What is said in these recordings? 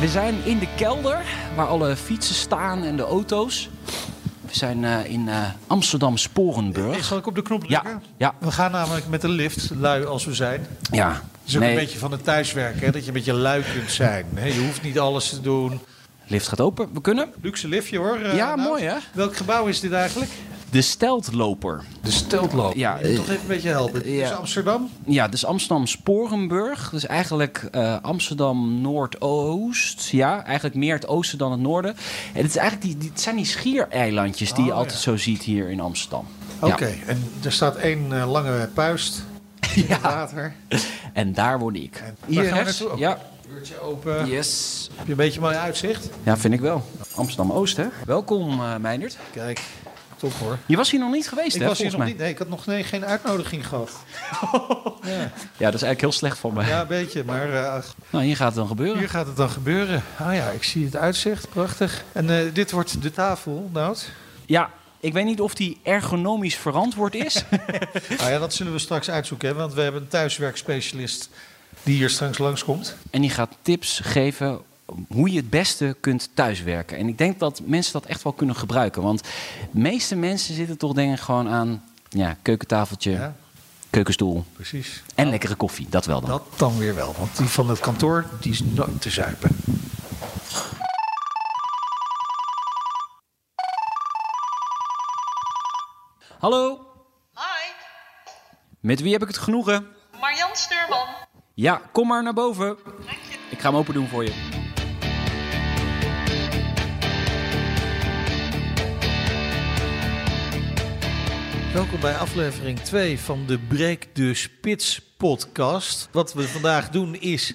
We zijn in de kelder waar alle fietsen staan en de auto's. We zijn uh, in uh, Amsterdam Sporenburg. Zal ik op de knop drukken? Ja, ja. We gaan namelijk met de lift, lui als we zijn. Ja. Het is ook Nee. een beetje van het thuiswerken, hè? dat je een beetje lui kunt zijn. hè. Je hoeft niet alles te doen. Lift gaat open. We kunnen. Luxe liftje hoor. eh, Ja, mooi, hè? Welk gebouw is dit eigenlijk? De steltloper. De Steltloop. Ja, toch even een beetje helpen. ja. Dus Amsterdam? Ja, dus Amsterdam Sporenburg. Dus eigenlijk eh, Amsterdam Noordoost. Ja, eigenlijk meer het oosten dan het noorden. En het, is eigenlijk die, die, het zijn die schiereilandjes die je Oh, altijd ja. zo ziet hier in Amsterdam. Oké, en er staat één eh, lange puist in het water. En daar word ik. En Hier gaan rechts. Ja. Deurtje open. Yes. Heb je een beetje mooi uitzicht? Ja, vind ik wel. Amsterdam Oost, hè? Welkom, eh Meindert. Kijk, top hoor. Je was hier nog niet geweest, Ik hè? was hier nog mij. niet. Nee, ik had nog nee, geen uitnodiging gehad. ja. Ja, dat is eigenlijk heel slecht van me. ja, een beetje. Maar eh, Nou, hier gaat het dan gebeuren. Hier gaat het dan gebeuren. Ah ja, ik zie het uitzicht. Prachtig. En eh, dit wordt de tafel, Nout. Ja, ik weet niet of die ergonomisch verantwoord is. Nou ja, dat zullen we straks uitzoeken. Hè, want we hebben een thuiswerkspecialist die hier straks langskomt. en die gaat tips geven hoe je het beste kunt thuiswerken. En ik denk dat mensen dat echt wel kunnen gebruiken. Want de meeste mensen zitten toch denk ik gewoon aan ja, keukentafeltje, Ja, keukenstoel precies. en lekkere koffie. Dat wel dan. Dat dan weer wel. Want die van het kantoor, die is nooit te zuipen. Hallo, Hi, met wie heb ik het genoegen? Marjan Stuurman. Ja, kom maar naar boven. Ik ga hem open doen voor je. Welkom bij aflevering 2 van de Break de Spits podcast. Wat we vandaag doen is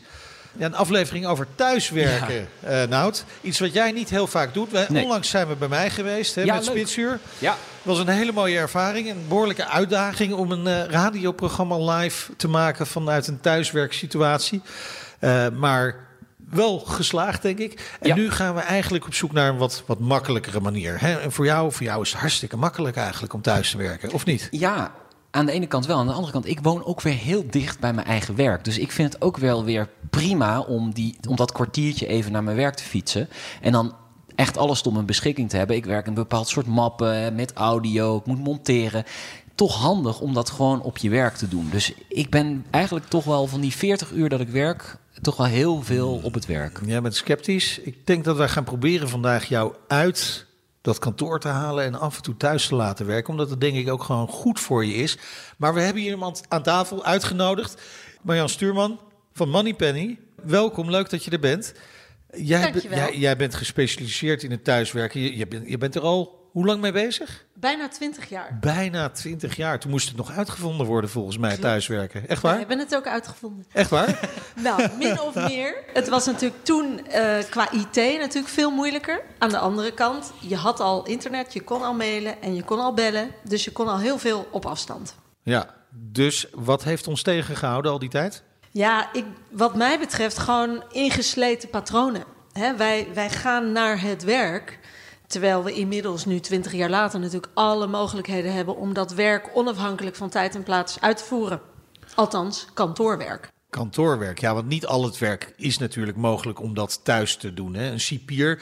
ja, een aflevering over thuiswerken, eh Nout. Iets wat jij niet heel vaak doet. Wij, Nee. Onlangs zijn we bij mij geweest hè, Ja, met leuk. Spitsuur. Ja, was een hele mooie ervaring. Een behoorlijke uitdaging om een eh, radioprogramma live te maken vanuit een thuiswerksituatie. Eh, maar wel geslaagd, denk ik. En Ja. nu gaan we eigenlijk op zoek naar een wat, wat makkelijkere manier. Hè? En voor jou, voor jou is het hartstikke makkelijk eigenlijk om thuis te werken, of niet? Ja, aan de ene kant wel. Aan de andere kant, ik woon ook weer heel dicht bij mijn eigen werk. Dus ik vind het ook wel weer prima om, die, om dat kwartiertje even naar mijn werk te fietsen. En dan echt alles tot mijn beschikking te hebben. Ik werk een bepaald soort mappen met audio, ik moet monteren. Toch handig om dat gewoon op je werk te doen. Dus ik ben eigenlijk toch wel van die 40 uur dat ik werk, toch wel heel veel op het werk. Jij bent sceptisch. Ik denk dat wij gaan proberen vandaag jou uit dat kantoor te halen en af en toe thuis te laten werken. Omdat het denk ik ook gewoon goed voor je is. Maar we hebben hier iemand aan tafel uitgenodigd. Marjan Stuurman van Moneypenny. Welkom, leuk dat je er bent. Jij, jij, jij bent gespecialiseerd in het thuiswerken. Je, je, bent, je bent er al hoe lang mee bezig? Bijna 20 jaar. Bijna 20 jaar. Toen moest het nog uitgevonden worden volgens mij, thuiswerken. Echt Ja, waar? ik ben het ook uitgevonden. Echt waar? Nou, min of meer. Het was natuurlijk toen eh, qua IT natuurlijk veel moeilijker. Aan de andere kant, je had al internet, je kon al mailen en je kon al bellen. Dus je kon al heel veel op afstand. ja. Dus wat heeft ons tegengehouden al die tijd? Ja, ik, wat mij betreft gewoon ingesleten patronen. Wij, wij gaan naar het werk. Terwijl we inmiddels nu, 20 jaar later, natuurlijk alle mogelijkheden hebben om dat werk onafhankelijk van tijd en plaats uit te voeren. Althans, kantoorwerk. Kantoorwerk, ja, want niet al het werk is natuurlijk mogelijk om dat thuis te doen. Hè? Een cipier,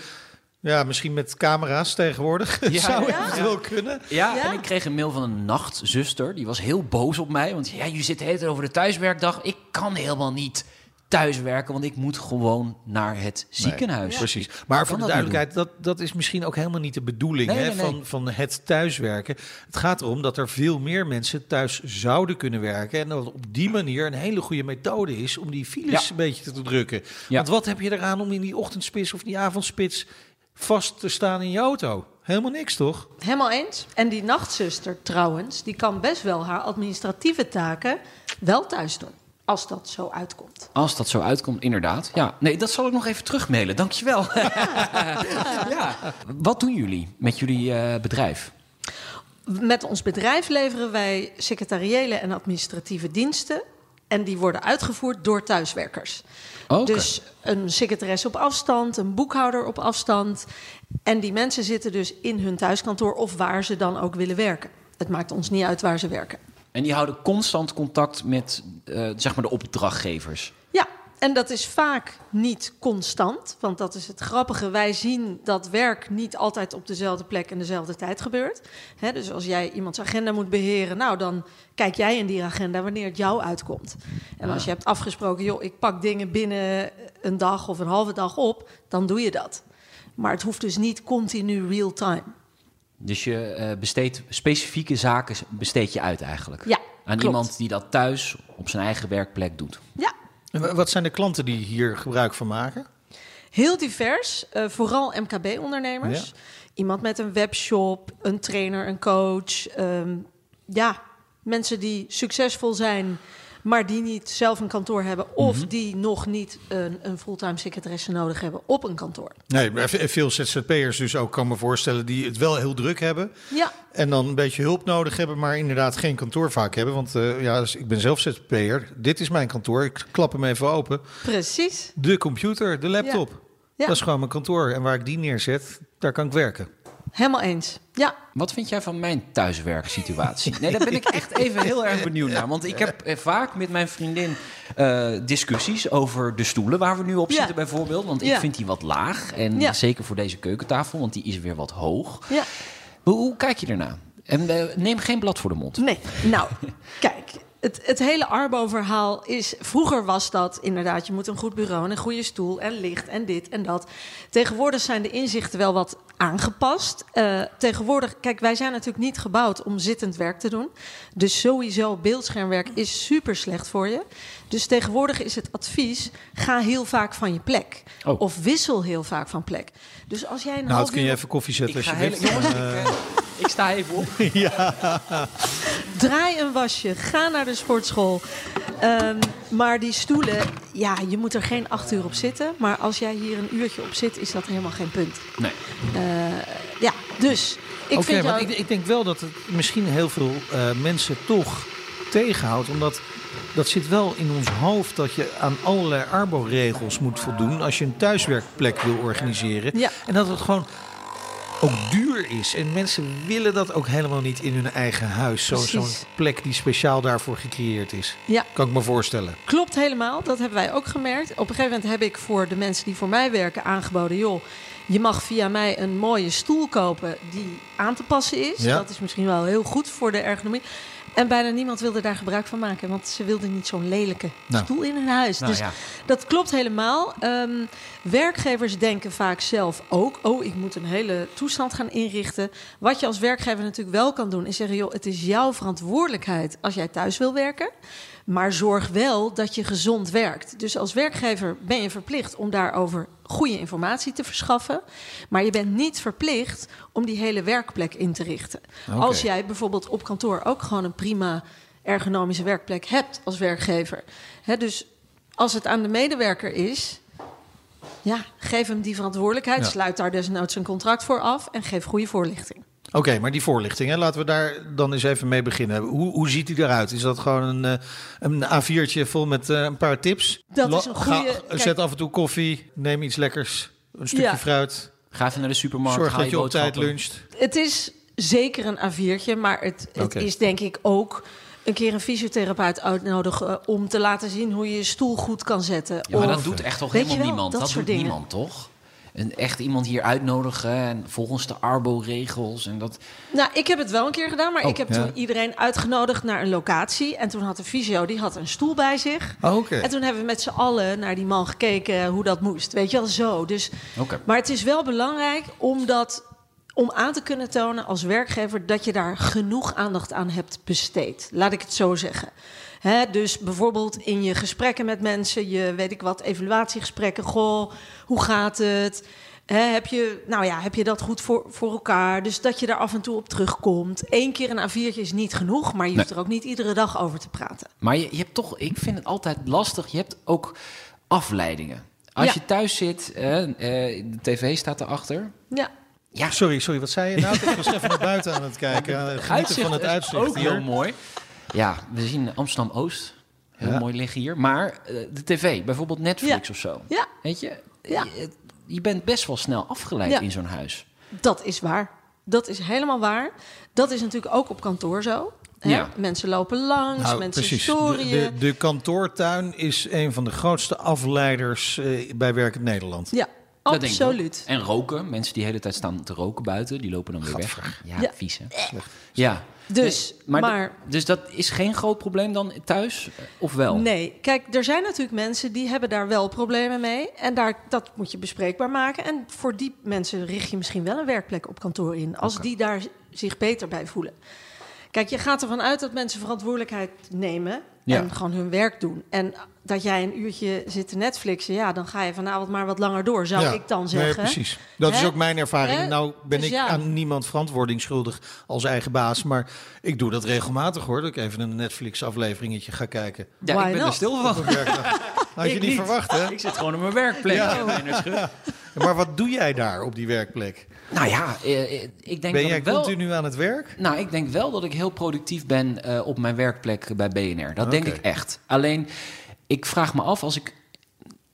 ja, misschien met camera's tegenwoordig, Ja, zou ja. eventueel kunnen. Ja, Ja? en ik kreeg een mail van een nachtzuster. Die was heel boos op mij. Want ja, je zit tijd over de thuiswerkdag. Ik kan helemaal niet thuiswerken, want ik moet gewoon naar het ziekenhuis. Precies. Maar voor de duidelijkheid, dat, dat is misschien ook helemaal niet de bedoeling Nee, hè, nee, nee. Van, van het thuiswerken. Het gaat erom dat er veel meer mensen thuis zouden kunnen werken. En dat het op die manier een hele goede methode is om die files Ja. een beetje te drukken. Ja. Want wat heb je eraan om in die ochtendspits of die avondspits vast te staan in je auto? Helemaal niks, toch? Helemaal eens. En die nachtzuster trouwens, die kan best wel haar administratieve taken wel thuis doen. Als dat zo uitkomt. Als dat zo uitkomt, inderdaad. Ja, nee, dat zal ik nog even terugmailen. Dankjewel. ja. Wat doen jullie met jullie eh, bedrijf? Met ons bedrijf leveren wij secretariële en administratieve diensten. En die worden uitgevoerd door thuiswerkers. Dus een secretaresse op afstand, een boekhouder op afstand. En die mensen zitten dus in hun thuiskantoor of waar ze dan ook willen werken. Het maakt ons niet uit waar ze werken. En die houden constant contact met eh, zeg maar de opdrachtgevers. Ja, en dat is vaak niet constant. Want dat is het grappige. Wij zien dat werk niet altijd op dezelfde plek en dezelfde tijd gebeurt. Hè, dus als jij iemands agenda moet beheren, nou dan kijk jij in die agenda wanneer het jou uitkomt. En als je hebt afgesproken, joh, ik pak dingen binnen een dag of een halve dag op, dan doe je dat. Maar het hoeft dus niet continu real time. Dus je eh, besteedt specifieke zaken besteed je uit eigenlijk. Ja, Aan klopt. iemand die dat thuis op zijn eigen werkplek doet. Ja, En wa- wat zijn de klanten die hier gebruik van maken? Heel divers, eh, vooral MKB-ondernemers. Ja. Iemand met een webshop, een trainer, een coach. ehm, ja, mensen die succesvol zijn, maar die niet zelf een kantoor hebben. Of die nog niet een, een fulltime secretaresse nodig hebben op een kantoor. Nee, veel ZZP'ers dus ook, kan me voorstellen, die het wel heel druk hebben. Ja, En dan een beetje hulp nodig hebben, maar inderdaad geen kantoor vaak hebben. Want eh, ja, dus ik ben zelf ZZP'er. Dit is mijn kantoor. Ik klap hem even open. precies. De computer, de laptop. Ja. Dat is gewoon mijn kantoor. En waar ik die neerzet, daar kan ik werken. Helemaal eens. Ja, Wat vind jij van mijn thuiswerksituatie? Nee, daar ben ik echt even heel erg benieuwd naar. Want ik heb eh, vaak met mijn vriendin eh, discussies over de stoelen waar we nu op Ja. zitten bijvoorbeeld. Want ik Ja. vind die wat laag. En Ja. zeker voor deze keukentafel, want die is weer wat hoog. ja. Hoe, hoe kijk je ernaar? En eh, neem geen blad voor de mond. Nee, nou, kijk. Het, het hele Arbo-verhaal is... Vroeger was dat inderdaad, je moet een goed bureau... en een goede stoel en licht en dit en dat. Tegenwoordig zijn de inzichten wel wat aangepast. Eh, tegenwoordig, kijk, wij zijn natuurlijk niet gebouwd om zittend werk te doen. Dus sowieso, beeldschermwerk is super slecht voor je. Dus tegenwoordig is het advies... ga heel vaak van je plek. Oh. Of wissel heel vaak van plek. Dus als jij een Nou, half het kun je uur even koffie zetten Ik, alsjeblieft. hele, jongens, ik, sta even op. Draai een wasje, ga naar de sportschool. Ehm, maar die stoelen, ja, je moet er geen acht uur op zitten. Maar als jij hier een uurtje op zit, is dat helemaal geen punt. Nee. Eh, ja, dus ik vind jou... ik, ik denk wel dat het misschien heel veel eh, mensen toch tegenhoudt. Omdat dat zit wel in ons hoofd dat je aan allerlei arbo-regels moet voldoen als je een thuiswerkplek wil organiseren. Ja. En dat het gewoon ook duur is. En mensen willen dat ook helemaal niet in hun eigen huis. Zo- Zo'n plek die speciaal daarvoor gecreëerd is. Ja, Kan ik me voorstellen. klopt helemaal. Dat hebben wij ook gemerkt. Op een gegeven moment heb ik voor de mensen die voor mij werken aangeboden... joh, je mag via mij een mooie stoel kopen die aan te passen is. Ja. Dat is misschien wel heel goed voor de ergonomie. En bijna niemand wilde daar gebruik van maken. Want ze wilden niet zo'n lelijke Nou. stoel in hun huis. Nou dus ja. dat klopt helemaal. Ehm, werkgevers denken vaak zelf ook... oh, ik moet een hele toestand gaan inrichten. Wat je als werkgever natuurlijk wel kan doen... is zeggen, joh, het is jouw verantwoordelijkheid... als jij thuis wil werken. Maar zorg wel dat je gezond werkt. Dus als werkgever ben je verplicht om daarover goede informatie te verschaffen. Maar je bent niet verplicht om die hele werkplek in te richten. Als jij bijvoorbeeld op kantoor ook gewoon een prima ergonomische werkplek hebt als werkgever. Dus als het aan de medewerker is, ja, geef hem die verantwoordelijkheid. Ja. Sluit daar desnoods een contract voor af en geef goede voorlichting. Oké, maar die voorlichting, hè, laten we daar dan eens even mee beginnen. Hoe, hoe ziet die eruit? Is dat gewoon een, eh, een A4'tje vol met eh, een paar tips? Dat La- is een ga- goede- kijk- Zet af en toe koffie, neem iets lekkers, een stukje Ja. fruit. Ga even naar de supermarkt. Zorg dat je op tijd luncht. Het is zeker een A4'tje, maar het, het is denk ik ook een keer een fysiotherapeut uitnodigen om te laten zien hoe je je stoel goed kan zetten. Ja, maar Of- dat doet echt toch helemaal niemand? dat Dat, soort doet dingen. niemand, toch? En echt iemand hier uitnodigen en volgens de Arbo-regels en dat... Nou, ik heb het wel een keer gedaan, maar Oh, ik heb ja. toen iedereen uitgenodigd naar een locatie. En toen had de fysio, die had een stoel bij zich. Oh, Oké. En toen hebben we met z'n allen naar die man gekeken hoe dat moest. Weet je wel, zo. Dus, Oké. Maar het is wel belangrijk om, dat, om aan te kunnen tonen als werkgever... dat je daar genoeg aandacht aan hebt besteed. Laat ik het zo zeggen. Hè, dus bijvoorbeeld in je gesprekken met mensen... je weet ik wat, evaluatiegesprekken. Goh, hoe gaat het? Hè, heb, je, nou ja, heb je dat goed voor, voor elkaar? Dus dat je daar af en toe op terugkomt. Eén keer een A4'tje is niet genoeg, maar je hoeft er ook niet iedere dag over te praten. Maar je, je hebt toch, ik vind het altijd lastig. Je hebt ook afleidingen. Als Ja. je thuis zit, eh, eh, de tv staat erachter. Ja, Ja, Sorry, sorry, wat zei je nou? Ik was even naar buiten aan het kijken. Genieten van het is uitzicht heel mooi. Ja, we zien Amsterdam Oost. Heel Ja. mooi liggen hier. Maar eh, de tv, bijvoorbeeld Netflix Ja. of zo. ja, Weet je, Ja. je, je bent best wel snel afgeleid Ja. in zo'n huis. dat is waar. Dat is helemaal waar. Dat is natuurlijk ook op kantoor zo. Ja. Mensen lopen langs, Nou, mensen precies. De, storien. de, de kantoortuin is een van de grootste afleiders eh, bij Werkend Nederland. Ja, Dat absoluut. En roken. Mensen die de hele tijd staan te roken buiten, die lopen dan weer weg. Ja, Ja. vies hè? Ja. Dus, Nee, maar, maar, dus dat is geen groot probleem dan thuis? Of wel? nee. Kijk, er zijn natuurlijk mensen die hebben daar wel problemen mee. En daar, dat moet je bespreekbaar maken. En voor die mensen richt je misschien wel een werkplek op kantoor in. Als die daar zich beter bij voelen. Kijk, je gaat ervan uit dat mensen verantwoordelijkheid nemen. Ja. En gewoon hun werk doen. En dat jij een uurtje zit te Netflixen, ja, dan ga je vanavond maar wat langer door, zou Ja, ik dan Nee, zeggen. precies. Dat is ook mijn ervaring. Hè? Nou ben Dus ik ja. aan niemand verantwoording schuldig als eigen baas. Maar ik doe dat regelmatig hoor. Dat ik even een Netflix afleveringetje ga kijken. Ja, Why ik ben er stil van. Op een werkdag. Had je niet verwacht hè? Ik zit gewoon op mijn werkplek. Ja. Maar wat doe jij daar op die werkplek? Nou ja, eh, eh, ik denk Ben dat jij ik wel... continu aan het werk? Nou, ik denk wel dat ik heel productief ben eh, op mijn werkplek bij BNR. Dat denk ik echt. Alleen, ik vraag me af als ik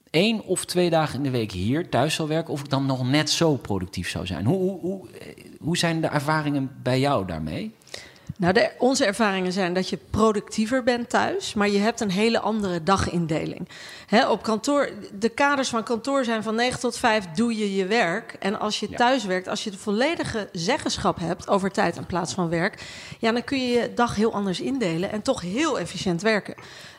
één of twee dagen in de week hier thuis zou werken, of ik dan nog net zo productief zou zijn. Hoe, hoe, hoe, hoe zijn de ervaringen bij jou daarmee? Nou, de, onze ervaringen zijn dat je productiever bent thuis, maar je hebt een hele andere dagindeling. Op kantoor, de kaders van kantoor zijn van 9 tot 5 doe je je werk. En als je Ja. thuis werkt, als je de volledige zeggenschap hebt over tijd in plaats van werk, ja, dan kun je je dag heel anders indelen en toch heel efficiënt werken.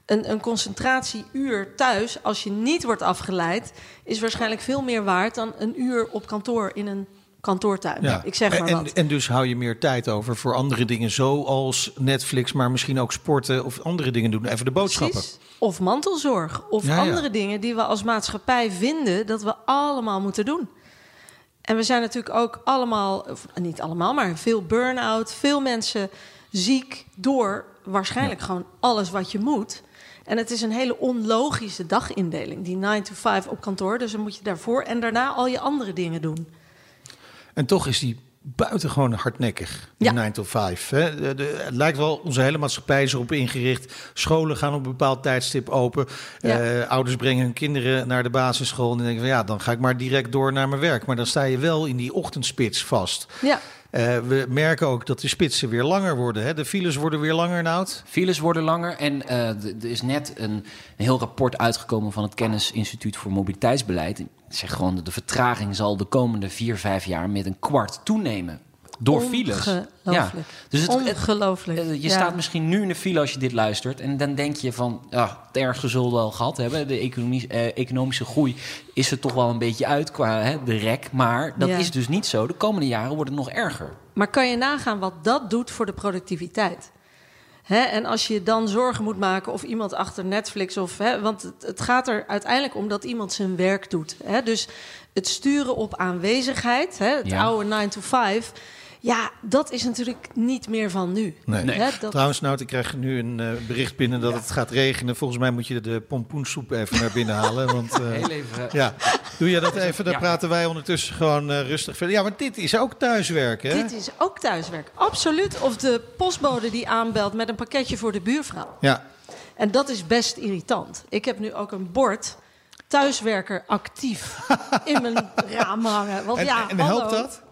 Een, een concentratieuur thuis, als je niet wordt afgeleid, is waarschijnlijk veel meer waard dan een uur op kantoor in een kantoortuin. Ik zeg maar en, wat. en dus hou je meer tijd over voor andere dingen zoals Netflix, maar misschien ook sporten of andere dingen doen. Even de boodschappen. Precies. Of mantelzorg. Of Ja, ja. andere dingen die we als maatschappij vinden dat we allemaal moeten doen. En we zijn natuurlijk ook allemaal, of niet allemaal, maar veel burn-out. Veel mensen ziek door waarschijnlijk gewoon alles wat je moet. En het is een hele onlogische dagindeling, die 9 to 5 op kantoor. Dus dan moet je daarvoor en daarna al je andere dingen doen. En toch is die buitengewoon hardnekkig, die Ja. 9 to 5. Hè? De, de- het lijkt wel, onze hele maatschappij is erop ingericht. Scholen gaan op een bepaald tijdstip open. Ja. Eh, ouders brengen hun kinderen naar de basisschool. En denken van ja, dan ga ik maar direct door naar mijn werk. Maar dan sta je wel in die ochtendspits vast. Ja, Eh, we merken ook dat de spitsen weer langer worden. Hè? De files worden weer langer, Nout. Files worden langer en eh, er is net een, een heel rapport uitgekomen van het Kennisinstituut voor Mobiliteitsbeleid. Het zegt gewoon dat de vertraging zal de komende vier, vijf jaar met een kwart toenemen. Door files. Ongelooflijk. Dus het, ongelooflijk. eh, je Ja. staat misschien nu in de file als je dit luistert. En dan denk je van, ja, het ergste zullen we wel gehad hebben. De economie, eh, economische groei is er toch wel een beetje uit qua hè, de rek. Maar dat Ja. is dus niet zo. De komende jaren wordt het nog erger. Maar kan je nagaan wat dat doet voor de productiviteit? En als je dan zorgen moet maken of iemand achter Netflix of. Want het, het gaat er uiteindelijk om dat iemand zijn werk doet. Dus het sturen op aanwezigheid, het Ja. oude 9 to 5. Ja, dat is natuurlijk niet meer van nu. Nee. Nee. Hè, dat, Trouwens, Nout, ik krijg nu een eh, bericht binnen dat het gaat regenen. Volgens mij moet je de pompoensoep even naar binnen halen. Want, eh, Heel even. ja, doe je dat even? Dan Ja. praten wij ondertussen gewoon eh, rustig verder. Ja, maar dit is ook thuiswerken, hè? dit is ook thuiswerk. Absoluut. Of de postbode die aanbelt met een pakketje voor de buurvrouw. Ja, En dat is best irritant. Ik heb nu ook een bord thuiswerker actief in mijn raam hangen. Want en, ja, en helpt hallo. dat?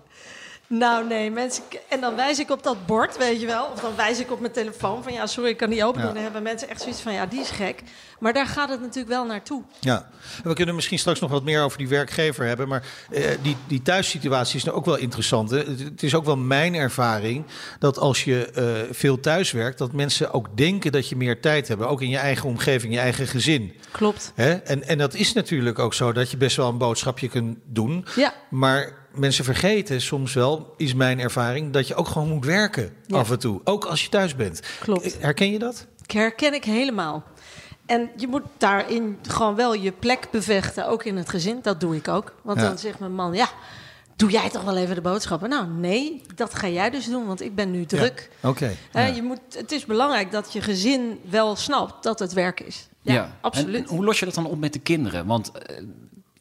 Nou nee, mensen. En dan wijs ik op dat bord, weet je wel. Of dan wijs ik op mijn telefoon van ja, sorry, ik kan niet open doen. Ja. Dan hebben mensen echt zoiets van ja, die is gek. Maar daar gaat het natuurlijk wel naartoe. Ja, en we kunnen misschien straks nog wat meer over die werkgever hebben. Maar eh, die, die thuissituatie is nou ook wel interessant. Hè? Het, is ook wel mijn ervaring dat als je eh, veel thuiswerkt, dat mensen ook denken dat je meer tijd hebt. Ook in je eigen omgeving, je eigen gezin. Klopt. Hè? En, en dat is natuurlijk ook zo dat je best wel een boodschapje kunt doen. Ja. Maar mensen vergeten soms wel, is mijn ervaring, dat je ook gewoon moet werken Ja. af en toe. Ook als je thuis bent. Klopt. Herken je dat? Herken ik helemaal. En je moet daarin gewoon wel je plek bevechten, ook in het gezin. Dat doe ik ook. Want Ja. dan zegt mijn man, ja, doe jij toch wel even de boodschappen? Nou, nee, dat ga jij dus doen, want ik ben nu druk. Oké. Ja. je moet, het is belangrijk dat je gezin wel snapt dat het werk is. Ja, absoluut. En, en hoe los je dat dan op met de kinderen? Want eh,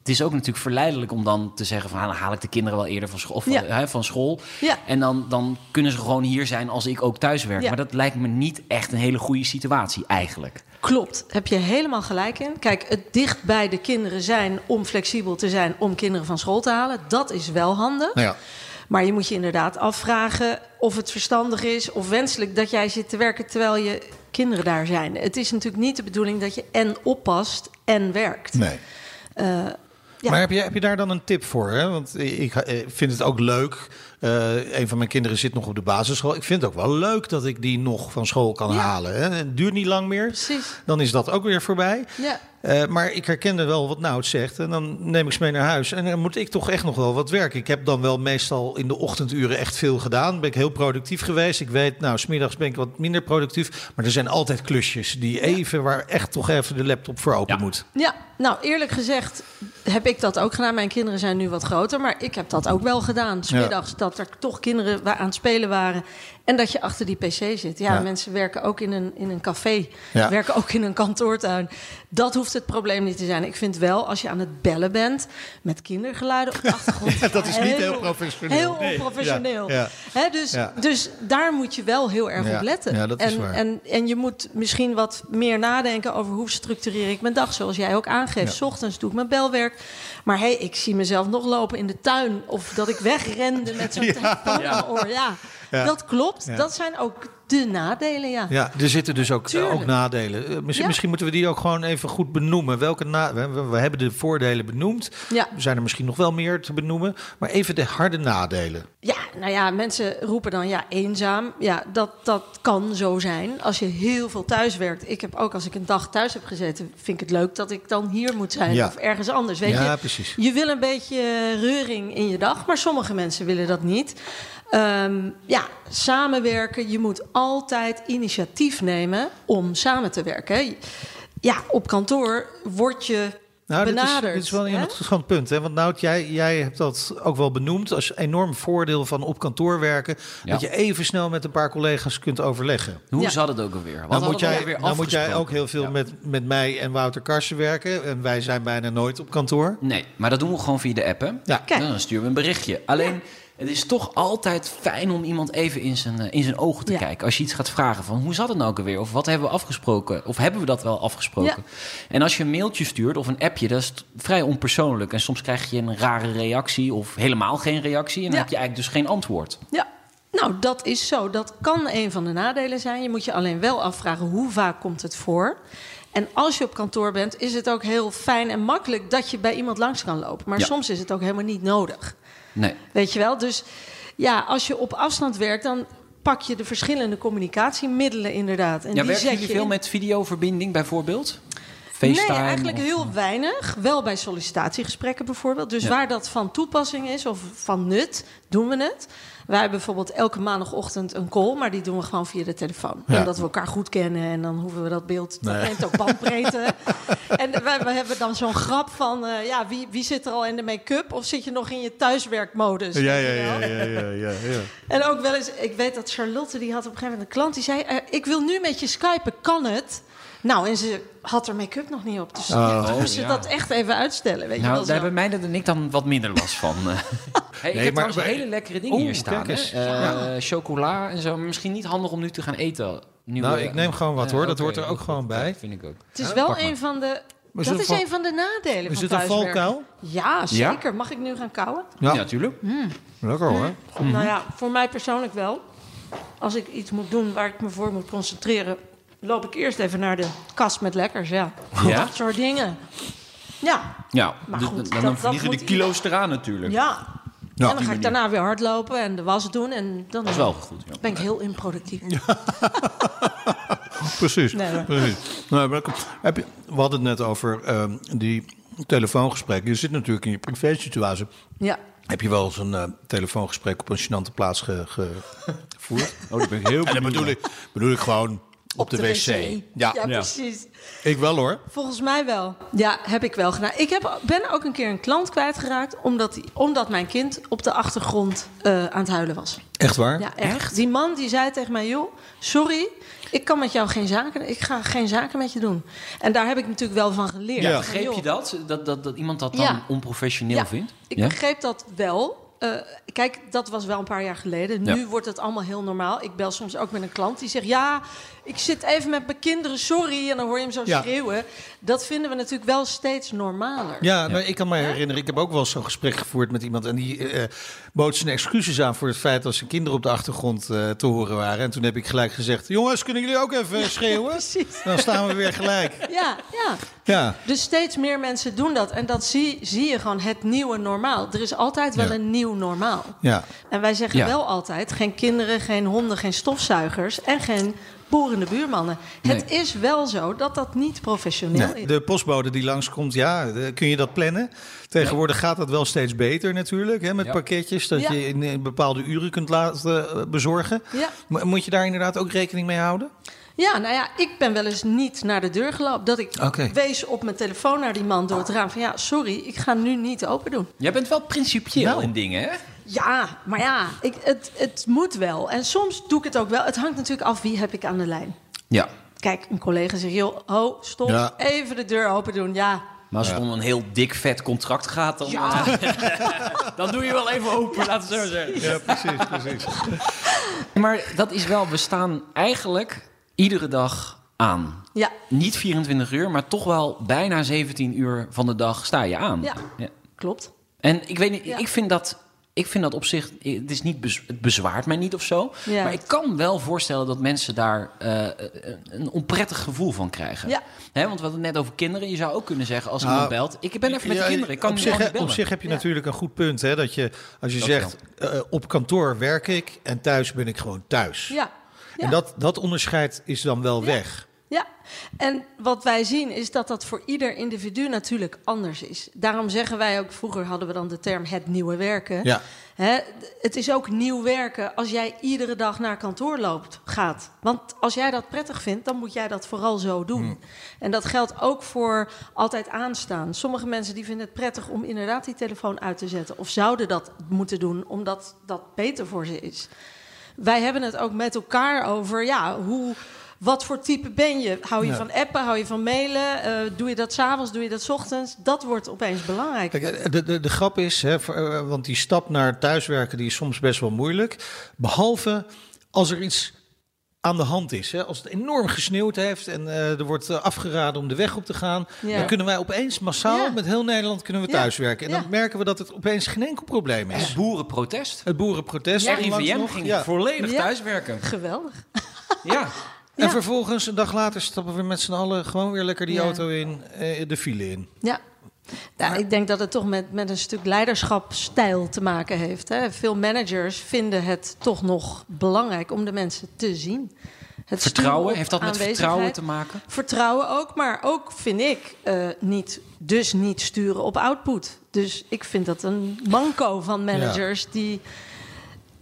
het is ook natuurlijk verleidelijk om dan te zeggen van... ah, dan haal ik de kinderen wel eerder van school. Of, Ja. hè, van school. Ja. En dan, dan kunnen ze gewoon hier zijn als ik ook thuis werk. Ja. Maar dat lijkt me niet echt een hele goede situatie eigenlijk. Klopt, heb je helemaal gelijk in. Kijk, het dicht bij de kinderen zijn om flexibel te zijn om kinderen van school te halen, dat is wel handig. Nou ja. Maar je moet je inderdaad afvragen of het verstandig is of wenselijk dat jij zit te werken terwijl je kinderen daar zijn. Het is natuurlijk niet de bedoeling dat je en oppast en werkt. Nee. Eh, ja. Maar heb je, heb je daar dan een tip voor? Hè? Want ik eh, vind het ook leuk. Eh, een van mijn kinderen zit nog op de basisschool. Ik vind het ook wel leuk dat ik die nog van school kan Ja. halen. Hè? Het duurt niet lang meer. Precies. Dan is dat ook weer voorbij. Ja. Eh, maar ik herkende wel wat Nout zegt. En dan neem ik ze mee naar huis. En dan moet ik toch echt nog wel wat werken. Ik heb dan wel meestal in de ochtenduren echt veel gedaan. Ben ik heel productief geweest. Ik weet, nou, smiddags ben ik wat minder productief. Maar er zijn altijd klusjes die even, waar echt toch even de laptop voor open Ja. moet. Ja, nou eerlijk gezegd heb ik dat ook gedaan. Mijn kinderen zijn nu wat groter, maar ik heb dat ook wel gedaan. Smiddags dat er toch kinderen aan het spelen waren en dat je achter die pc zit. Ja, Ja. mensen werken ook in een, in een café, Ja. werken ook in een kantoortuin. Dat hoeft het probleem niet te zijn. Ik vind wel, als je aan het bellen bent met kindergeluiden op de achtergrond... Ja, dat is niet heel professioneel. Heel Nee. onprofessioneel. Dus, dus daar moet je wel heel erg op letten. Is en, waar. En, en je moet misschien wat meer nadenken over hoe structureer ik mijn dag. Zoals jij ook aangeeft. S ochtends doe ik mijn belwerk. Maar hey, ik zie mezelf nog lopen in de tuin. Of dat ik wegrende met zo'n telefoon mijn oor. Ja, Ja. dat klopt. Ja. Dat zijn ook de nadelen, ja. Ja, er zitten dus ook, Tuurlijk. ook nadelen. Eh, Misschien, Ja. misschien moeten we die ook gewoon even goed benoemen. Welke na we, we- we hebben de voordelen benoemd. Ja. Er zijn er misschien nog wel meer te benoemen. Maar even de harde nadelen. Ja, nou ja, mensen roepen dan ja, eenzaam. Ja, dat, dat kan zo zijn als je heel veel thuis werkt. Ik heb ook als ik een dag thuis heb gezeten, vind ik het leuk dat ik dan hier moet zijn Ja. of ergens anders. Weet Ja, je, precies. je wil een beetje reuring in je dag, maar sommige mensen willen dat niet. Ehm, ja, samenwerken. Je moet altijd initiatief nemen om samen te werken. Ja, op kantoor word je Nou, dit is, benaderd. dit is wel een hè? interessant punt. Hè? Want Nout, jij, jij hebt dat ook wel benoemd als enorm voordeel van op kantoor werken. Ja. Dat je even snel met een paar collega's kunt overleggen. Hoe Ja. zat het ook alweer? Wat Nou hadden moet, we jij, alweer nou moet jij ook heel veel Ja. met, met mij en Wouter Karsen werken. En wij zijn bijna nooit op kantoor. Nee, maar dat doen we gewoon via de app, hè? Ja. Kijk. Dan sturen we een berichtje. Alleen, het is toch altijd fijn om iemand even in zijn, eh, in zijn ogen te Ja. kijken. Als je iets gaat vragen van, hoe zat het nou ook alweer? Of wat hebben we afgesproken? Of hebben we dat wel afgesproken? En als je een mailtje stuurt of een appje, dat is vrij onpersoonlijk. En soms krijg je een rare reactie of helemaal geen reactie. En dan Ja. heb je eigenlijk dus geen antwoord. Ja, nou dat is zo. Dat kan een van de nadelen zijn. Je moet je alleen wel afvragen hoe vaak komt het voor. En als je op kantoor bent, is het ook heel fijn en makkelijk dat je bij iemand langs kan lopen. Maar Ja. soms is het ook helemaal niet nodig. Nee. Weet je wel? Dus ja, als je op afstand werkt, dan pak je de verschillende communicatiemiddelen inderdaad. En Ja, die werken jullie je veel in. met videoverbinding bijvoorbeeld? FaceTime? Nee, eigenlijk of- heel weinig. Wel bij sollicitatiegesprekken bijvoorbeeld. Dus Ja. waar dat van toepassing is of van nut, doen we het. Wij hebben bijvoorbeeld elke maandagochtend een call, maar die doen we gewoon via de telefoon. Ja. Omdat we elkaar goed kennen en dan hoeven we dat beeld, dat Nee. neemt ook bandbreedte. en wij, we hebben dan zo'n grap van, eh, ja, wie, wie zit er al in de make-up of zit je nog in je thuiswerkmodus? wel? ja, ja, ja, ja. En ook wel eens, ik weet dat Charlotte, die had op een gegeven moment een klant die zei: eh, Ik wil nu met je skypen, kan het? Nou, en ze had er make-up nog niet op. Dus Oh. moest ze ja. dat echt even uitstellen. Weet je wel Nou, daar hebben mij en ik dan wat minder last van. Hey, ik Nee, heb maar- trouwens maar- hele lekkere dingen hier staan. Eh, Chocola en zo. Misschien niet handig om nu te gaan eten. Nu Nou, ik neem gewoon wat, Eh, hoor. Dat hoort er ook goed. gewoon bij. Vind ik ook. het is Ja, wel een van de. is dat is een van de nadelen Is van het een valkuil? Ja, zeker. Mag ik nu gaan kauwen? Ja, Ja, natuurlijk. lekker hoor. Nou ja, voor mij persoonlijk wel. Als ik iets moet doen waar ik me voor moet concentreren, loop ik eerst even naar de kast met lekkers. Ja, Ja? dat soort dingen. Ja, Ja, Maar goed, d- dat- dan vliegen de kilo's eraan natuurlijk. ja. Ja, en dan ga ik daarna weer hardlopen en de was doen. En dan Dat is wel goed. Ja. ben ik heel improductief. Precies. Nee, precies. Nou, maar heb je, we hadden het net over ehm, die telefoongesprekken. Je zit natuurlijk in je privé-situatie. Ja. Heb je wel eens een eh, telefoongesprek op een gênante plaats ge- ge- gevoerd? Oh, dat ben ik heel En dan bedoel ik, bedoel ik gewoon Op de wc. Ja, Ja. Ja. precies. Ik wel hoor. Volgens mij wel. Ja, heb ik wel gedaan. Ik heb, ben ook een keer een klant kwijtgeraakt... omdat, die, omdat mijn kind op de achtergrond eh, aan het huilen was. Echt waar? Ja, echt. Die man die zei tegen mij... joh, sorry, ik kan met jou geen zaken... ik ga geen zaken met je doen. En daar heb ik natuurlijk wel van geleerd. Ja. Begreep je dat? Dat, dat? dat iemand dat dan Ja. onprofessioneel Ja, vindt? Ik Ja? begreep dat wel. Eh, kijk, dat was wel een paar jaar geleden. Nu Ja. wordt het allemaal heel normaal. Ik bel soms ook met een klant die zegt... ja, ik zit even met mijn kinderen, sorry. En dan hoor je hem zo Ja. schreeuwen. Dat vinden we natuurlijk wel steeds normaler. Ja, ik kan me herinneren, ik heb ook wel eens zo'n gesprek gevoerd met iemand. En die eh, bood zijn excuses aan voor het feit dat zijn kinderen op de achtergrond eh, te horen waren. En toen heb ik gelijk gezegd: Jongens, kunnen jullie ook even schreeuwen? Precies. Dan staan we weer gelijk. Ja, ja. Ja, Dus steeds meer mensen doen dat. En dat zie, zie je gewoon het nieuwe normaal. Er is altijd wel Ja. een nieuw normaal. ja. En wij zeggen Ja. wel altijd: geen kinderen, geen honden, geen stofzuigers en geen boerende buurmannen. Het is wel zo dat dat niet professioneel Nee, is. de postbode die langskomt, ja, kun je dat plannen? Tegenwoordig gaat dat wel steeds beter natuurlijk, hè, met Ja. pakketjes. Dat Ja. je in, bepaalde uren kunt laten eh, bezorgen. Ja. Mo- Moet je daar inderdaad ook rekening mee houden? Ja, nou ja, ik ben wel eens niet naar de deur gelopen. Dat ik wees op mijn telefoon naar die man door het raam van... ja, sorry, ik ga nu niet open doen. Jij bent wel principieel Nou. in dingen, hè? Ja, maar ja, ik, het, het moet wel. En soms doe ik het ook wel. Het hangt natuurlijk af wie heb ik aan de lijn. Ja. Kijk, een collega zegt, joh, ho, stop, Ja. even de deur open doen. Ja, Maar als het om een heel dik vet contract gaat, dan, eh, dan doe je wel even open, laten we zo zeggen. Ja, precies, precies. Maar dat is wel, we staan eigenlijk iedere dag aan. ja, Niet 24 uur, maar toch wel bijna 17 uur van de dag sta je aan. Ja. klopt. En ik weet niet, Ja. ik vind dat. Ik vind dat op zich, het, is niet bez- het bezwaart mij niet of zo. Ja. Maar ik kan wel voorstellen dat mensen daar eh, een onprettig gevoel van krijgen. Ja. Hè, want we hadden het net over kinderen. Je zou ook kunnen zeggen als Nou, iemand belt... ik ben even met de kinderen, ik kan op, zich, niet op zich heb je Ja. natuurlijk een goed punt. Hè, dat je, als je Dat zegt, eh, op kantoor werk ik en thuis ben ik gewoon thuis. Ja. ja. En dat, dat onderscheid is dan wel weg. Ja, en wat wij zien is dat dat voor ieder individu natuurlijk anders is. Daarom zeggen wij ook, vroeger hadden we dan de term het nieuwe werken. Ja. Hè, het is ook nieuw werken als jij iedere dag naar kantoor loopt, gaat. Want als jij dat prettig vindt, dan moet jij dat vooral zo doen. Hmm. En dat geldt ook voor altijd aanstaan. Sommige mensen die vinden het prettig om inderdaad die telefoon uit te zetten. Of zouden dat moeten doen, omdat dat beter voor ze is. Wij hebben het ook met elkaar over, ja, hoe, wat voor type ben je? Hou je Ja. van appen, hou je van mailen? Eh, doe je dat s'avonds, doe je dat 's ochtends? Dat wordt opeens belangrijk. Kijk, eh, de, de, de grap is, hè, voor, eh, want die stap naar thuiswerken die is soms best wel moeilijk. Behalve als er iets aan de hand is. Hè. Als het enorm gesneeuwd heeft en eh, er wordt afgeraden om de weg op te gaan, Ja. dan kunnen wij opeens massaal Ja. met heel Nederland kunnen we Ja. thuiswerken. En dan Ja. merken we dat het opeens geen enkel probleem is. Het boerenprotest. Het boerenprotest. RIVM nog, ging ja. volledig Ja. thuiswerken. Geweldig. Ja. En Ja. vervolgens, een dag later, stappen we met z'n allen gewoon weer lekker die Ja. auto in, eh, de file in. Ja. Ja, ik denk dat het toch met, met een stuk leiderschapstijl te maken heeft. Hè. Veel managers vinden het toch nog belangrijk om de mensen te zien. Het Vertrouwen, heeft dat met vertrouwen te maken? Vertrouwen ook, maar ook vind ik eh, niet, dus niet sturen op output. Dus ik vind dat een manco van managers die.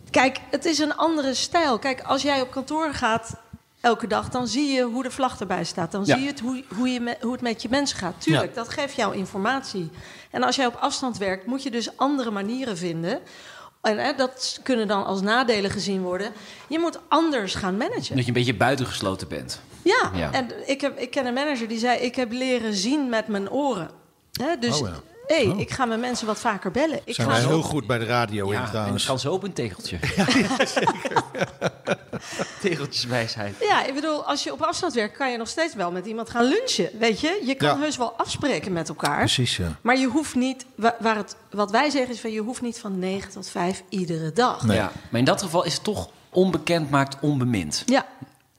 Kijk, het is een andere stijl. Kijk, als jij op kantoor gaat elke dag, dan zie je hoe de vlag erbij staat. Dan Ja. zie je het, hoe, hoe, je me- hoe het met je mensen gaat. Tuurlijk, dat geeft jou informatie. En als jij op afstand werkt, moet je dus andere manieren vinden. En hè, dat kunnen dan als nadelen gezien worden. Je moet anders gaan managen. Dat je een beetje buitengesloten bent. Ja, Ja. en ik, heb, ik ken een manager die zei: Ik heb leren zien met mijn oren. Hè, dus Oh ja. Hey, Oh. ik ga mijn mensen wat vaker bellen. Ik Zijn ga wij zo- heel goed bij de radio in Ja, en trouwens. kan zo op een tegeltje. Tegeltjeswijsheid. Ja, ik bedoel, als je op afstand werkt, kan je nog steeds wel met iemand gaan lunchen. Weet je, je kan Ja. heus wel afspreken met elkaar. Precies, ja. Maar je hoeft niet, wa- waar het, wat wij zeggen is van je hoeft niet van 9 tot 5 iedere dag. Nee. Ja, maar in dat geval is het toch onbekend maakt onbemind. Ja.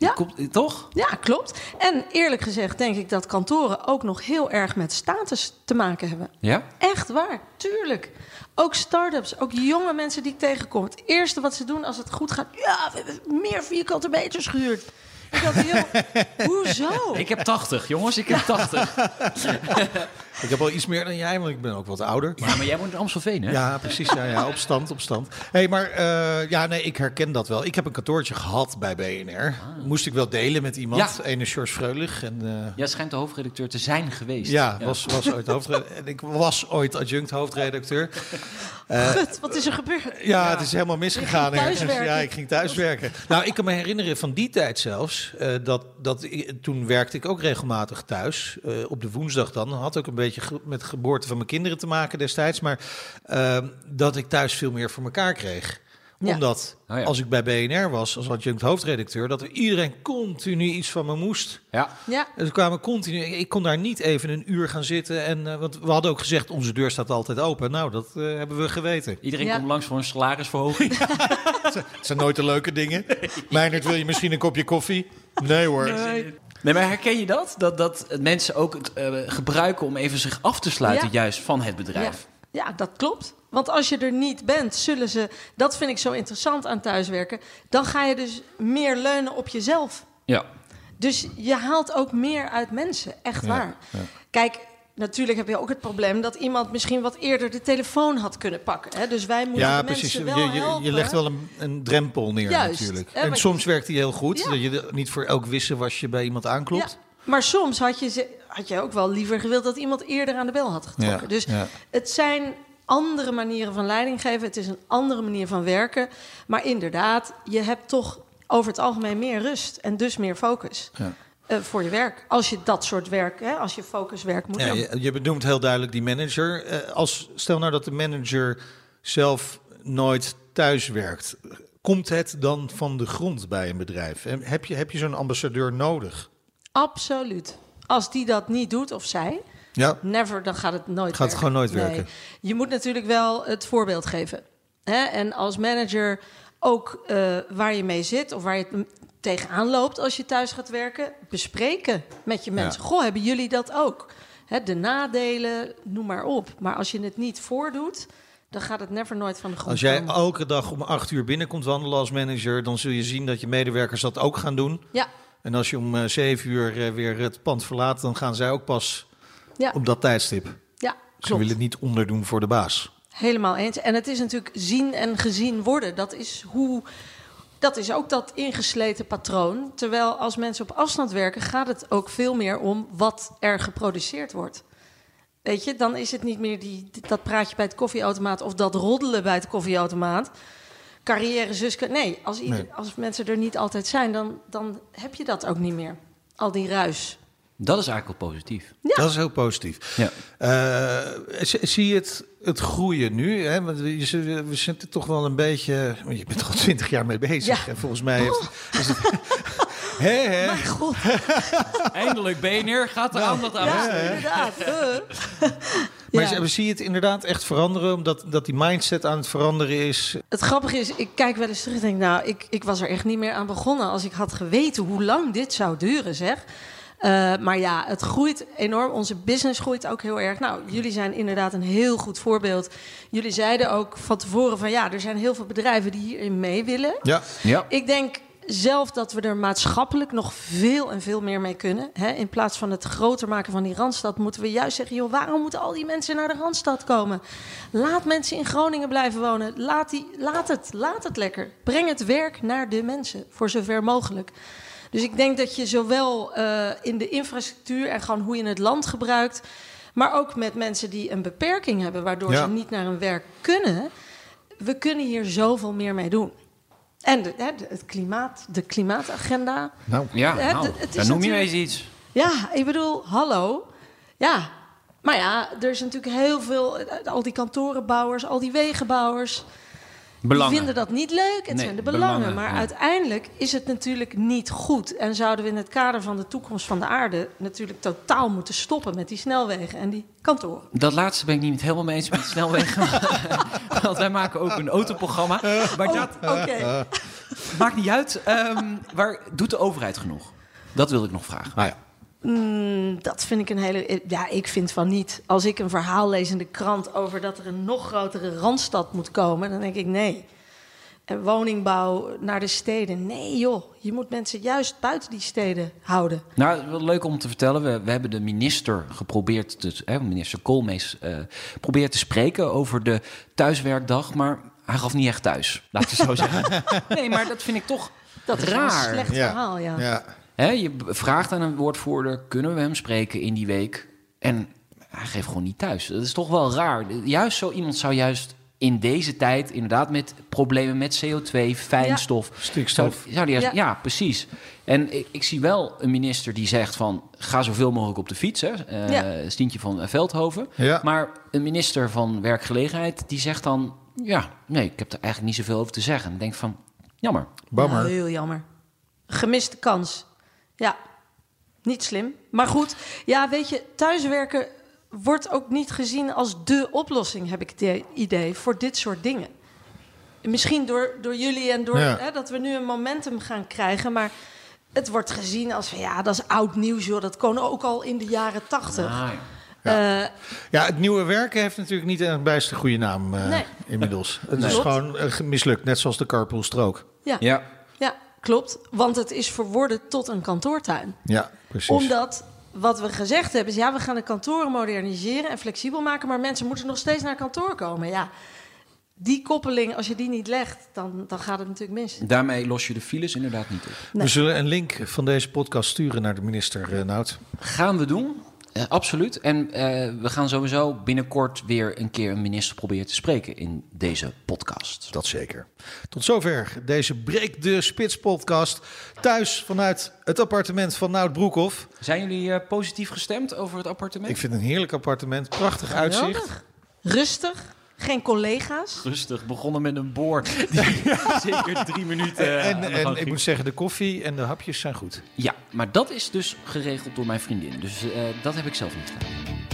Ja. Komt- toch? ja, klopt. En eerlijk gezegd denk ik dat kantoren ook nog heel erg met status te maken hebben. Ja? Echt waar, tuurlijk. Ook start-ups, ook jonge mensen die ik tegenkom. Het eerste wat ze doen als het goed gaat... ja, we hebben meer vierkante meters gehuurd. Ik dacht, joh, hoezo? Ik heb 80, jongens, ik heb 80. Ik heb al iets meer dan jij, want ik ben ook wat ouder. Ja, maar jij woont in Amstelveen, hè? Ja, precies. Ja, ja, op stand, op stand. hey, maar eh, ja, nee, ik herken dat wel. Ik heb een kantoortje gehad bij BNR. Moest ik wel delen met iemand. Ah. Ja. Ene George Freulich. En, eh, Jij schijnt de hoofdredacteur te zijn geweest. ja, Was, was ooit hoofdredacteur. En ik was ooit adjunct hoofdredacteur. Gut, wat is er gebeurd? Ja, het is helemaal misgegaan. Ja, ik ging thuiswerken. Nou, ik kan me herinneren van die tijd zelfs. eh, dat, dat ik- toen werkte ik ook regelmatig thuis. eh, op de woensdag dan. Had ook een beetje ge- met de geboorte van mijn kinderen te maken destijds. Maar eh, dat ik thuis veel meer voor elkaar kreeg. Ja. Omdat Oh ja. als ik bij BNR was, als adjunct hoofdredacteur, dat er iedereen continu iets van me moest. Ja. Ja, ze kwamen continu. Ik kon daar niet even een uur gaan zitten. En, eh, want we hadden ook gezegd, onze deur staat altijd open. Nou, dat eh, hebben we geweten. Iedereen Ja. komt langs voor een salarisverhoging. Het zijn nooit de leuke dingen. Meijnerd, wil je misschien een kopje koffie? Nee hoor. Nee, maar herken je dat? Dat, dat mensen ook het eh, gebruiken om even zich af te sluiten, Ja. juist van het bedrijf. ja, dat klopt. Want als je er niet bent, zullen ze... Dat vind ik zo interessant aan thuiswerken. Dan ga je dus meer leunen op jezelf. Ja. Dus je haalt ook meer uit mensen, echt waar. Kijk, natuurlijk heb je ook het probleem dat iemand misschien wat eerder de telefoon had kunnen pakken. Hè? Dus wij moeten Ja, de precies. Je, mensen wel je, helpen. je legt wel een, een drempel neer Juist. natuurlijk. Hè, En soms werkt die heel goed. Ja. Dat je niet voor elk wisselwasje bij iemand aanklopt. Ja, maar soms had je, ze, had je ook wel liever gewild dat iemand eerder aan de bel had getrokken. Ja, Dus het zijn andere manieren van leiding geven. Het is een andere manier van werken. Maar inderdaad, je hebt toch over het algemeen meer rust en dus meer focus. Ja. Eh, voor je werk. Als je dat soort werk, hè, als je focuswerk moet Ja, doen. je, je benoemt heel duidelijk die manager. Eh, als, stel nou dat de manager zelf nooit thuis werkt. Komt het dan van de grond bij een bedrijf? En heb je, heb je zo'n ambassadeur nodig? Absoluut. Als die dat niet doet, of zij, Ja, never, dan gaat het nooit Gaat het werken. gewoon nooit Nee. werken. Je moet natuurlijk wel het voorbeeld geven. Hè? En als manager ook eh, waar je mee zit of waar je het tegenaan loopt als je thuis gaat werken, bespreken met je mensen. Goh, hebben jullie dat ook? De nadelen, noem maar op. Maar als je het niet voordoet, dan gaat het never nooit van de grond als jij komen. elke dag om acht uur binnenkomt wandelen als manager, dan zul je zien dat je medewerkers dat ook gaan doen. Ja, En als je om eh, zeven uur eh, weer het pand verlaat, dan gaan zij ook pas ja, op dat tijdstip. ja, Ze klopt. willen het niet onderdoen voor de baas. Helemaal eens. En het is natuurlijk zien en gezien worden. Dat is hoe. Dat is ook dat ingesleten patroon. Terwijl als mensen op afstand werken, gaat het ook veel meer om wat er geproduceerd wordt. Weet je, dan is het niet meer die, dat praatje bij het koffieautomaat of dat roddelen bij het koffieautomaat. Carrière zus. Nee, als, ieder- Nee. als mensen er niet altijd zijn, dan, dan heb je dat ook niet meer. Al die ruis. Dat is eigenlijk wel positief. Ja. Dat is heel positief. Ja. Eh, zie- je het, het groeien nu? Hè? Want je, zit- we zitten toch wel een beetje... want Je bent er al twintig jaar mee bezig. Ja. En volgens mij heeft, is het... Hè, hè? Mijn god. Eindelijk, BNR gaat er aandacht aan. Ja, inderdaad. Maar Ja. zie je het inderdaad echt veranderen? Omdat dat die mindset aan het veranderen is? Het grappige is, ik kijk wel eens terug en denk, nou, ik, ik was er echt niet meer aan begonnen als ik had geweten hoe lang dit zou duren, zeg. Eh, maar ja, het groeit enorm. Onze business groeit ook heel erg. Nou, jullie zijn inderdaad een heel goed voorbeeld. Jullie zeiden ook van tevoren van ja, er zijn heel veel bedrijven die hierin mee willen. Ja. Ja. Ik denk zelf dat we er maatschappelijk nog veel en veel meer mee kunnen. Hè? In plaats van het groter maken van die Randstad... moeten we juist zeggen... joh, waarom moeten al die mensen naar de Randstad komen? Laat mensen in Groningen blijven wonen. Laat, die, laat, het, laat het lekker. Breng het werk naar de mensen, voor zover mogelijk. Dus ik denk dat je zowel eh, in de infrastructuur... en gewoon hoe je het land gebruikt... maar ook met mensen die een beperking hebben... waardoor Ja. ze niet naar hun werk kunnen... we kunnen hier zoveel meer mee doen. En de, hè, de- het klimaat, de klimaatagenda. Nou, Ja, Hè, nou, daar noem je eens iets. Ja, ik bedoel, hallo. Ja, maar ja, er is natuurlijk heel veel... eh, Al die kantorenbouwers, al die wegenbouwers... Belangen. Die vinden dat niet leuk. Het Nee, zijn de belangen. belangen, maar ja. uiteindelijk is het natuurlijk niet goed. En zouden we in het kader van de toekomst van de aarde... natuurlijk totaal moeten stoppen met die snelwegen en die kantoren. Dat laatste ben ik niet helemaal mee eens met snelwegen. Want wij maken ook een autoprogramma. Maar dat Oké. maakt niet uit. Ehm, waar doet de overheid genoeg? Dat wil ik nog vragen. nou ja. Mm, dat vind ik een hele. Ja, ik vind van niet. Als ik een verhaal lees in de krant over dat er een nog grotere randstad moet komen, dan denk ik nee. en woningbouw naar de steden. Nee joh, je moet mensen juist buiten die steden houden. Nou, wel leuk om te vertellen. We, we hebben de minister geprobeerd, te, hè, minister Koolmees, eh probeert te spreken over de thuiswerkdag. Maar hij gaf niet echt thuis, laat ik het zo zeggen. Nee, maar dat vind ik toch Dat is raar. een slecht Ja. verhaal, ja. Ja. Hè, je vraagt aan een woordvoerder, kunnen we hem spreken in die week? En hij geeft gewoon niet thuis. Dat is toch wel raar. Juist zo iemand zou juist in deze tijd, inderdaad met problemen met CO2, fijnstof... Stikstof. Zou, zou die juist- Ja. ja. precies. En ik, ik zie wel een minister die zegt van... ga zoveel mogelijk op de fiets, hè? Eh, Ja. Stientje van Veldhoven. Ja. Maar een minister van Werkgelegenheid, die zegt dan... ja, nee, ik heb er eigenlijk niet zoveel over te zeggen. En ik denk van, jammer. Bammer. Nou, heel jammer. Gemiste kans. Ja, niet slim. Maar goed, ja, weet je, thuiswerken wordt ook niet gezien als dé oplossing, heb ik het idee, voor dit soort dingen. Misschien door, door jullie en door Ja. hè, dat we nu een momentum gaan krijgen, maar het wordt gezien als van ja, dat is oud nieuws, joh. Dat kon ook al in de jaren tachtig. Ah, Eh, Ja, het nieuwe werken heeft natuurlijk niet een bijster goede naam eh, Nee. inmiddels. Het Nee. is gewoon eh, mislukt, net zoals de carpoolstrook. ja, ja. Klopt. Want het is verworden tot een kantoortuin. Ja, precies. Omdat wat we gezegd hebben is, ja, we gaan de kantoren moderniseren en flexibel maken, maar mensen moeten nog steeds naar kantoor komen. Ja, die koppeling, als je die niet legt, dan, dan gaat het natuurlijk mis. Daarmee los je de files inderdaad niet op. We zullen een link van deze podcast sturen naar de minister, eh Nout. Gaan we doen. Eh, absoluut. En eh, we gaan sowieso binnenkort weer een keer een minister proberen te spreken in deze podcast. Dat zeker. Tot zover deze Breek de Spits podcast. Thuis vanuit het appartement van Nout Broekhoff. Zijn jullie eh, positief gestemd over het appartement? Ik vind het een heerlijk appartement. Prachtig uitzicht. Rustig, geen collega's. Rustig, begonnen met een boord. Zeker drie minuten. eh, En, ik moet zeggen, de koffie en de hapjes zijn goed. Ja, maar dat is dus geregeld door mijn vriendin. Dus eh, dat heb ik zelf niet gedaan.